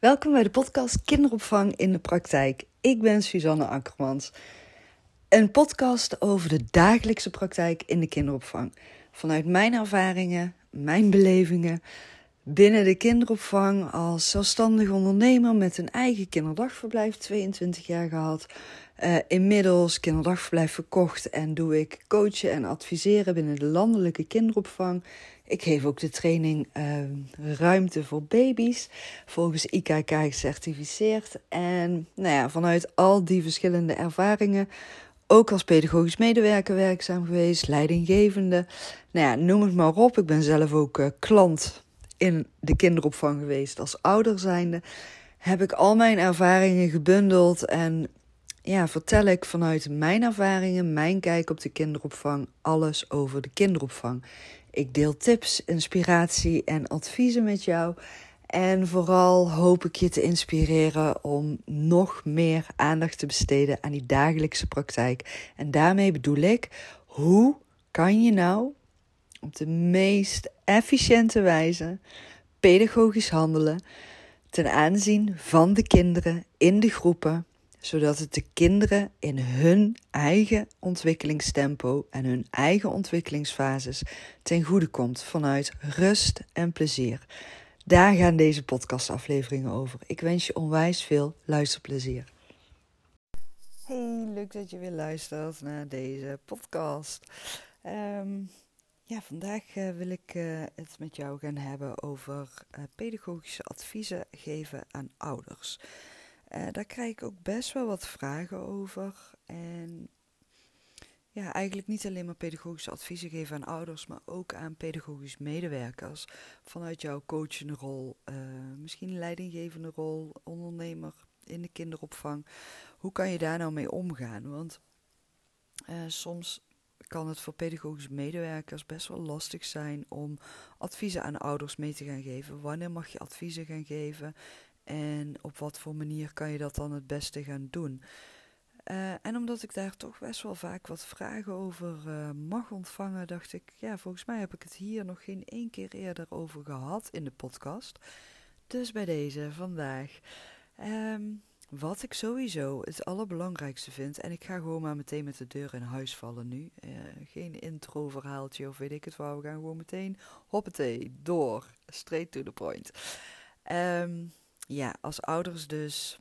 Welkom bij de podcast Kinderopvang in de Praktijk. Ik ben Suzanne Akkermans. Een podcast over de dagelijkse praktijk in de kinderopvang. Vanuit mijn ervaringen, mijn belevingen binnen de kinderopvang als zelfstandig ondernemer met een eigen kinderdagverblijf, 22 jaar gehad. Uh, inmiddels kinderdagverblijf verkocht en doe ik coachen en adviseren binnen de landelijke kinderopvang. Ik geef ook de training uh, Ruimte voor Baby's, volgens IKK gecertificeerd. En nou ja, vanuit al die verschillende ervaringen, ook als pedagogisch medewerker werkzaam geweest, leidinggevende. Nou ja, noem het maar op. Ik ben zelf ook uh, klant in de kinderopvang geweest als ouder zijnde. Heb ik al mijn ervaringen gebundeld en ja, vertel ik vanuit mijn ervaringen, mijn kijk op de kinderopvang, alles over de kinderopvang. Ik deel tips, inspiratie en adviezen met jou. En vooral hoop ik je te inspireren om nog meer aandacht te besteden aan die dagelijkse praktijk. En daarmee bedoel ik, hoe kan je nou op de meest efficiënte wijze pedagogisch handelen ten aanzien van de kinderen in de groepen zodat het de kinderen in hun eigen ontwikkelingstempo en hun eigen ontwikkelingsfases ten goede komt vanuit rust en plezier. Daar gaan deze podcastafleveringen over. Ik wens je onwijs veel luisterplezier. Hey, leuk dat je weer luistert naar deze podcast. Um, ja, vandaag uh, wil ik uh, het met jou gaan hebben over uh, pedagogische adviezen geven aan ouders. Uh, daar krijg ik ook best wel wat vragen over. En ja, eigenlijk niet alleen maar pedagogische adviezen geven aan ouders, maar ook aan pedagogisch medewerkers. Vanuit jouw coachende rol, uh, misschien leidinggevende rol, ondernemer in de kinderopvang. Hoe kan je daar nou mee omgaan? Want uh, soms kan het voor pedagogisch medewerkers best wel lastig zijn om adviezen aan ouders mee te gaan geven. Wanneer mag je adviezen gaan geven? En op wat voor manier kan je dat dan het beste gaan doen? Uh, en omdat ik daar toch best wel vaak wat vragen over uh, mag ontvangen, dacht ik, ja, volgens mij heb ik het hier nog geen één keer eerder over gehad in de podcast. Dus bij deze vandaag. Um, wat ik sowieso het allerbelangrijkste vind, en ik ga gewoon maar meteen met de deur in huis vallen nu. Uh, geen intro-verhaaltje of weet ik het waar, we gaan gewoon meteen hoppatee, door, straight to the point. Um, ja, als ouders dus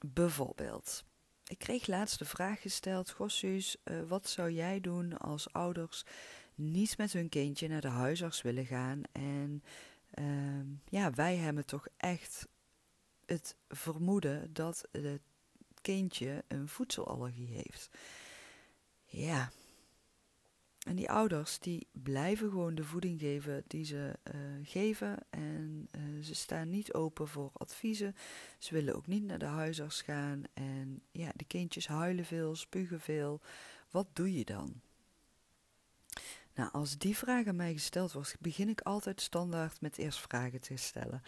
bijvoorbeeld. Ik kreeg laatst de vraag gesteld: Gossuus, uh, wat zou jij doen als ouders niet met hun kindje naar de huisarts willen gaan? En uh, ja, wij hebben toch echt het vermoeden dat het kindje een voedselallergie heeft. Ja, en die ouders die blijven gewoon de voeding geven die ze uh, geven. En uh, ze staan niet open voor adviezen. Ze willen ook niet naar de huisarts gaan. En ja, de kindjes huilen veel, spugen veel. Wat doe je dan? Nou, als die vraag aan mij gesteld wordt, begin ik altijd standaard met eerst vragen te stellen.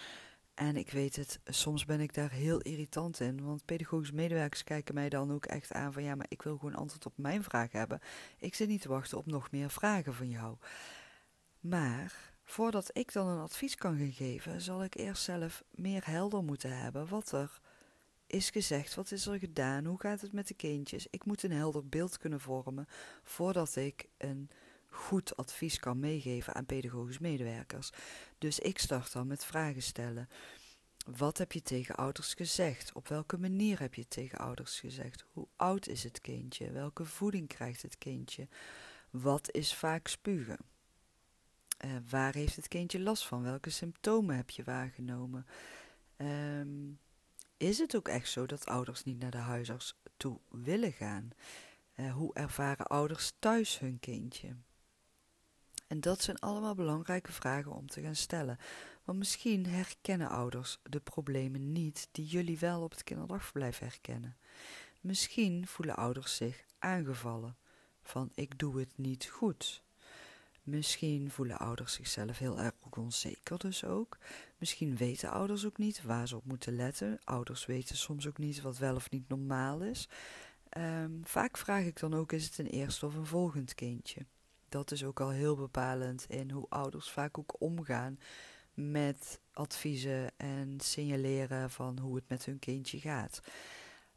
En ik weet het, soms ben ik daar heel irritant in. Want pedagogische medewerkers kijken mij dan ook echt aan van ja, maar ik wil gewoon antwoord op mijn vraag hebben. Ik zit niet te wachten op nog meer vragen van jou. Maar voordat ik dan een advies kan gaan geven, zal ik eerst zelf meer helder moeten hebben wat er is gezegd, wat is er gedaan, hoe gaat het met de kindjes. Ik moet een helder beeld kunnen vormen voordat ik een goed advies kan meegeven aan pedagogisch medewerkers. Dus ik start dan met vragen stellen. Wat heb je tegen ouders gezegd? Op welke manier heb je tegen ouders gezegd? Hoe oud is het kindje? Welke voeding krijgt het kindje? Wat is vaak spugen? Uh, waar heeft het kindje last van? Welke symptomen heb je waargenomen? Um, is het ook echt zo dat ouders niet naar de huisarts toe willen gaan? Uh, hoe ervaren ouders thuis hun kindje? En dat zijn allemaal belangrijke vragen om te gaan stellen. Want misschien herkennen ouders de problemen niet die jullie wel op het kinderdagverblijf herkennen. Misschien voelen ouders zich aangevallen van ik doe het niet goed. Misschien voelen ouders zichzelf heel erg onzeker dus ook. Misschien weten ouders ook niet waar ze op moeten letten. Ouders weten soms ook niet wat wel of niet normaal is. Um, vaak vraag ik dan ook: is het een eerste of een volgend kindje? Dat is ook al heel bepalend in hoe ouders vaak ook omgaan met adviezen en signaleren van hoe het met hun kindje gaat.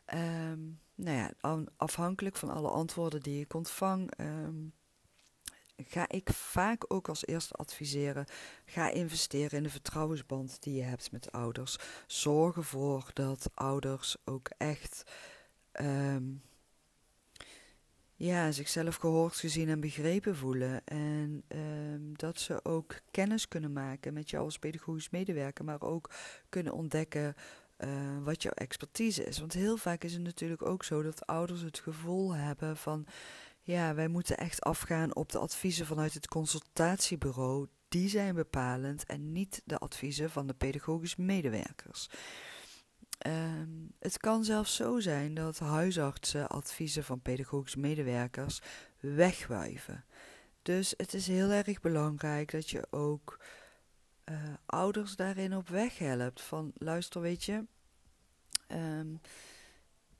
Ehm, nou ja, afhankelijk van alle antwoorden die ik ontvang, ehm, ga ik vaak ook als eerste adviseren: ga investeren in de vertrouwensband die je hebt met ouders. Zorg ervoor dat ouders ook echt ehm, ja, zichzelf gehoord, gezien en begrepen voelen. En ehm, dat ze ook kennis kunnen maken met jou als pedagogisch medewerker, maar ook kunnen ontdekken uh, wat jouw expertise is. Want heel vaak is het natuurlijk ook zo dat ouders het gevoel hebben van ja, wij moeten echt afgaan op de adviezen vanuit het consultatiebureau. Die zijn bepalend en niet de adviezen van de pedagogisch medewerkers. Ehm, het kan zelfs zo zijn dat huisartsen adviezen van pedagogisch medewerkers wegwuiven. Dus het is heel erg belangrijk dat je ook uh, ouders daarin op weg helpt. Van luister, weet je, um,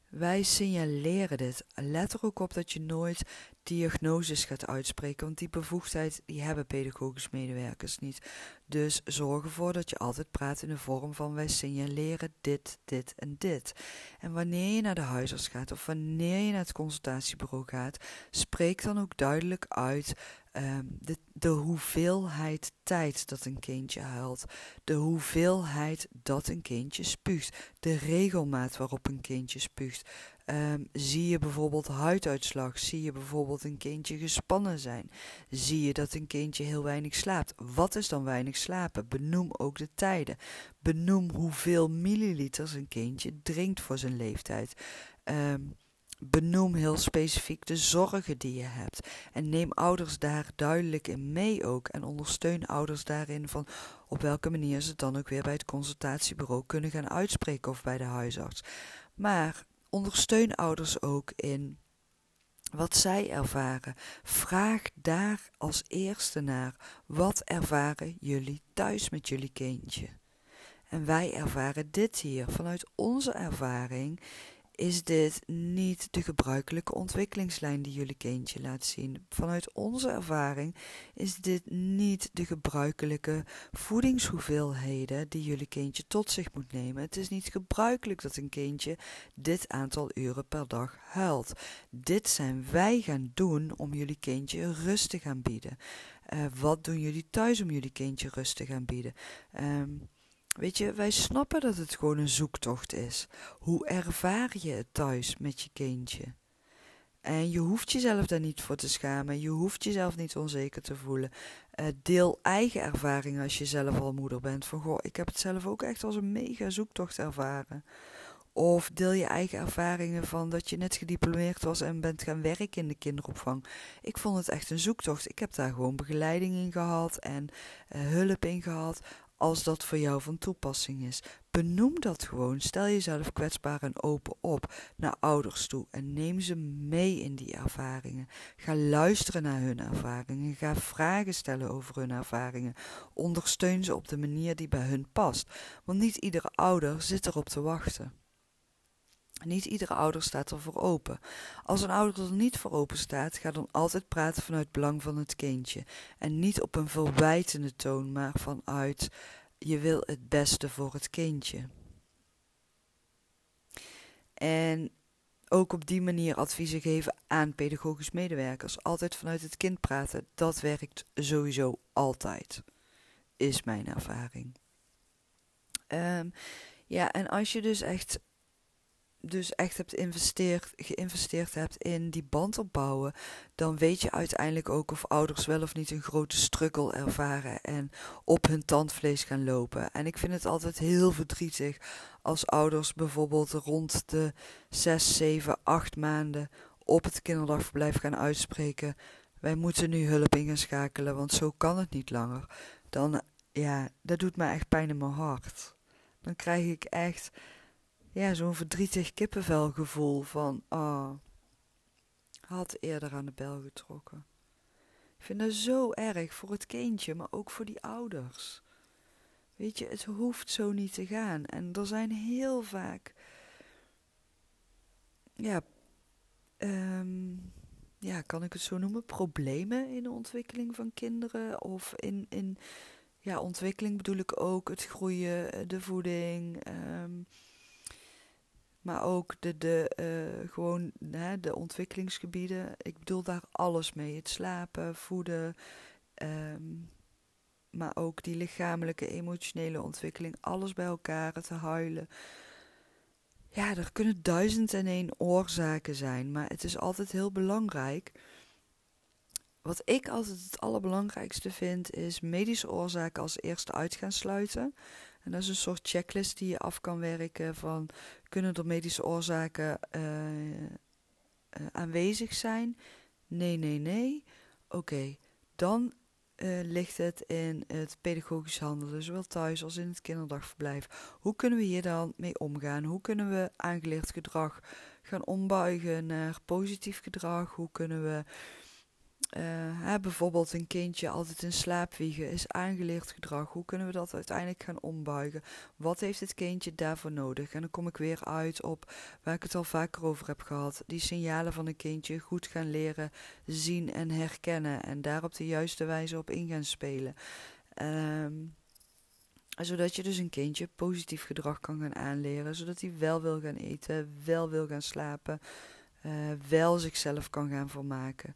wij signaleren dit. Let er ook op dat je nooit diagnoses gaat uitspreken, want die bevoegdheid die hebben pedagogisch medewerkers niet. Dus zorg ervoor dat je altijd praat in de vorm van wij signaleren dit, dit en dit. En wanneer je naar de huisarts gaat of wanneer je naar het consultatiebureau gaat, spreek dan ook duidelijk uit um, de, de hoeveelheid tijd dat een kindje huilt, de hoeveelheid dat een kindje spuugt, de regelmaat waarop een kindje spuugt. Um, zie je bijvoorbeeld huiduitslag? Zie je bijvoorbeeld een kindje gespannen zijn? Zie je dat een kindje heel weinig slaapt? Wat is dan weinig slapen? Benoem ook de tijden. Benoem hoeveel milliliters een kindje drinkt voor zijn leeftijd. Um, Benoem heel specifiek de zorgen die je hebt. En neem ouders daar duidelijk in mee ook. En ondersteun ouders daarin van op welke manier ze het dan ook weer bij het consultatiebureau kunnen gaan uitspreken of bij de huisarts. Maar ondersteun ouders ook in wat zij ervaren. Vraag daar als eerste naar. Wat ervaren jullie thuis met jullie kindje? En wij ervaren dit hier. Vanuit onze ervaring is dit niet de gebruikelijke ontwikkelingslijn die jullie kindje laat zien. Vanuit onze ervaring is dit niet de gebruikelijke voedingshoeveelheden die jullie kindje tot zich moet nemen. Het is niet gebruikelijk dat een kindje dit aantal uren per dag huilt. Dit zijn wij gaan doen om jullie kindje rust te gaan bieden. Uh, wat doen jullie thuis om jullie kindje rust te gaan bieden? Um, Weet je, wij snappen dat het gewoon een zoektocht is. Hoe ervaar je het thuis met je kindje? En je hoeft jezelf daar niet voor te schamen. Je hoeft jezelf niet onzeker te voelen. Uh, deel eigen ervaringen als je zelf al moeder bent. Van goh, ik heb het zelf ook echt als een mega zoektocht ervaren. Of deel je eigen ervaringen van dat je net gediplomeerd was en bent gaan werken in de kinderopvang. Ik vond het echt een zoektocht. Ik heb daar gewoon begeleiding in gehad en uh, hulp in gehad als dat voor jou van toepassing is. Benoem dat gewoon. Stel jezelf kwetsbaar en open op naar ouders toe en neem ze mee in die ervaringen. Ga luisteren naar hun ervaringen. Ga vragen stellen over hun ervaringen. Ondersteun ze op de manier die bij hun past. Want niet iedere ouder zit erop te wachten. Niet iedere ouder staat er voor open. Als een ouder er niet voor open staat, ga dan altijd praten vanuit belang van het kindje. En niet op een verwijtende toon, maar vanuit je wil het beste voor het kindje. En ook op die manier adviezen geven aan pedagogisch medewerkers. Altijd vanuit het kind praten, dat werkt sowieso altijd, is mijn ervaring. Um, ja, en als je dus echt dus echt hebt investeerd, geïnvesteerd hebt in die band opbouwen, dan weet je uiteindelijk ook of ouders wel of niet een grote struggle ervaren en op hun tandvlees gaan lopen. En ik vind het altijd heel verdrietig als ouders bijvoorbeeld rond de 6, 7, 8 maanden op het kinderdagverblijf gaan uitspreken: wij moeten nu hulp in gaan schakelen, want zo kan het niet langer. Dan, ja, dat doet me echt pijn in mijn hart. Dan krijg ik echt ja, zo'n verdrietig kippenvelgevoel van, ah, had eerder aan de bel getrokken. Ik vind dat zo erg voor het kindje, maar ook voor die ouders. Weet je, het hoeft zo niet te gaan. En er zijn heel vaak, ja, um, ja, kan ik het zo noemen, problemen in de ontwikkeling van kinderen of in, in ja, ontwikkeling bedoel ik ook het groeien, de voeding. Ehm, maar ook de, de, uh, gewoon, hè, de ontwikkelingsgebieden. Ik bedoel daar alles mee. Het slapen, voeden. Ehm, maar ook die lichamelijke, emotionele ontwikkeling. Alles bij elkaar, te huilen. Ja, er kunnen duizend en één oorzaken zijn. Maar het is altijd heel belangrijk. Wat ik altijd het allerbelangrijkste vind, is medische oorzaken als eerste uit gaan sluiten. En dat is een soort checklist die je af kan werken van kunnen er medische oorzaken uh, uh, aanwezig zijn? Nee, nee, nee. Oké, dan uh, ligt het in het pedagogisch handelen, zowel thuis als in het kinderdagverblijf. Hoe kunnen we hier dan mee omgaan? Hoe kunnen we aangeleerd gedrag gaan ombuigen naar positief gedrag? Hoe kunnen we uh, bijvoorbeeld een kindje altijd in slaap wiegen is aangeleerd gedrag. Hoe kunnen we dat uiteindelijk gaan ombuigen? Wat heeft het kindje daarvoor nodig? En dan kom ik weer uit op waar ik het al vaker over heb gehad. Die signalen van een kindje goed gaan leren zien en herkennen. En daar op de juiste wijze op in gaan spelen. Um, zodat je dus een kindje positief gedrag kan gaan aanleren. Zodat hij wel wil gaan eten, wel wil gaan slapen, uh, wel zichzelf kan gaan vermaken.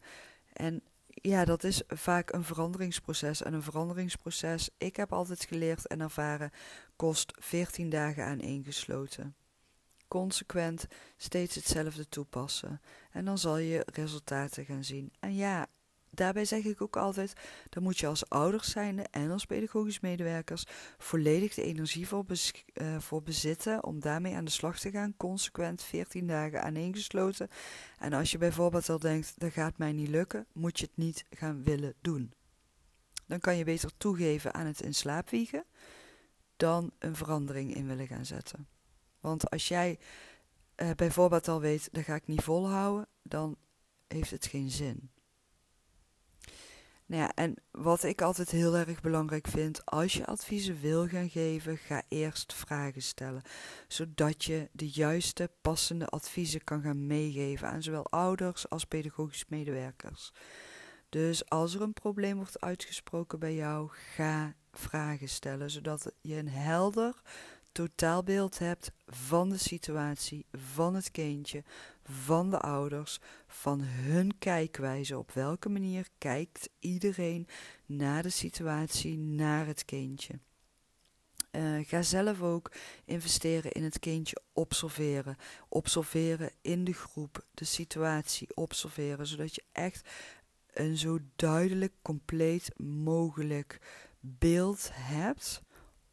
En ja, dat is vaak een veranderingsproces. En een veranderingsproces, ik heb altijd geleerd en ervaren, kost 14 dagen aan ingesloten. Consequent steeds hetzelfde toepassen. En dan zal je resultaten gaan zien. En ja, daarbij zeg ik ook altijd, dan moet je als ouders zijnde en als pedagogisch medewerkers volledig de energie voor, uh, voor bezitten om daarmee aan de slag te gaan, consequent 14 dagen aaneengesloten. En als je bijvoorbeeld al denkt, dat gaat mij niet lukken, moet je het niet gaan willen doen. Dan kan je beter toegeven aan het in slaap wiegen dan een verandering in willen gaan zetten. Want als jij uh, bijvoorbeeld al weet, dat ga ik niet volhouden, dan heeft het geen zin. Nou ja, en wat ik altijd heel erg belangrijk vind, als je adviezen wil gaan geven, ga eerst vragen stellen. Zodat je de juiste, passende adviezen kan gaan meegeven aan zowel ouders als pedagogisch medewerkers. Dus als er een probleem wordt uitgesproken bij jou, ga vragen stellen, zodat je een helder totaalbeeld hebt van de situatie, van het kindje, van de ouders, van hun kijkwijze. Op welke manier kijkt iedereen naar de situatie, naar het kindje. Uh, ga zelf ook investeren in het kindje observeren. Observeren in de groep, de situatie observeren, zodat je echt een zo duidelijk, compleet mogelijk beeld hebt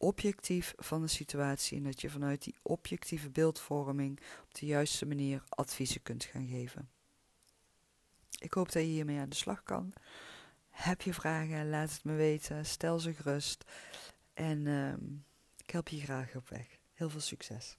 objectief van de situatie en dat je vanuit die objectieve beeldvorming op de juiste manier adviezen kunt gaan geven. Ik hoop dat je hiermee aan de slag kan. Heb je vragen, laat het me weten. Stel ze gerust. En uh, ik help je graag op weg. Heel veel succes.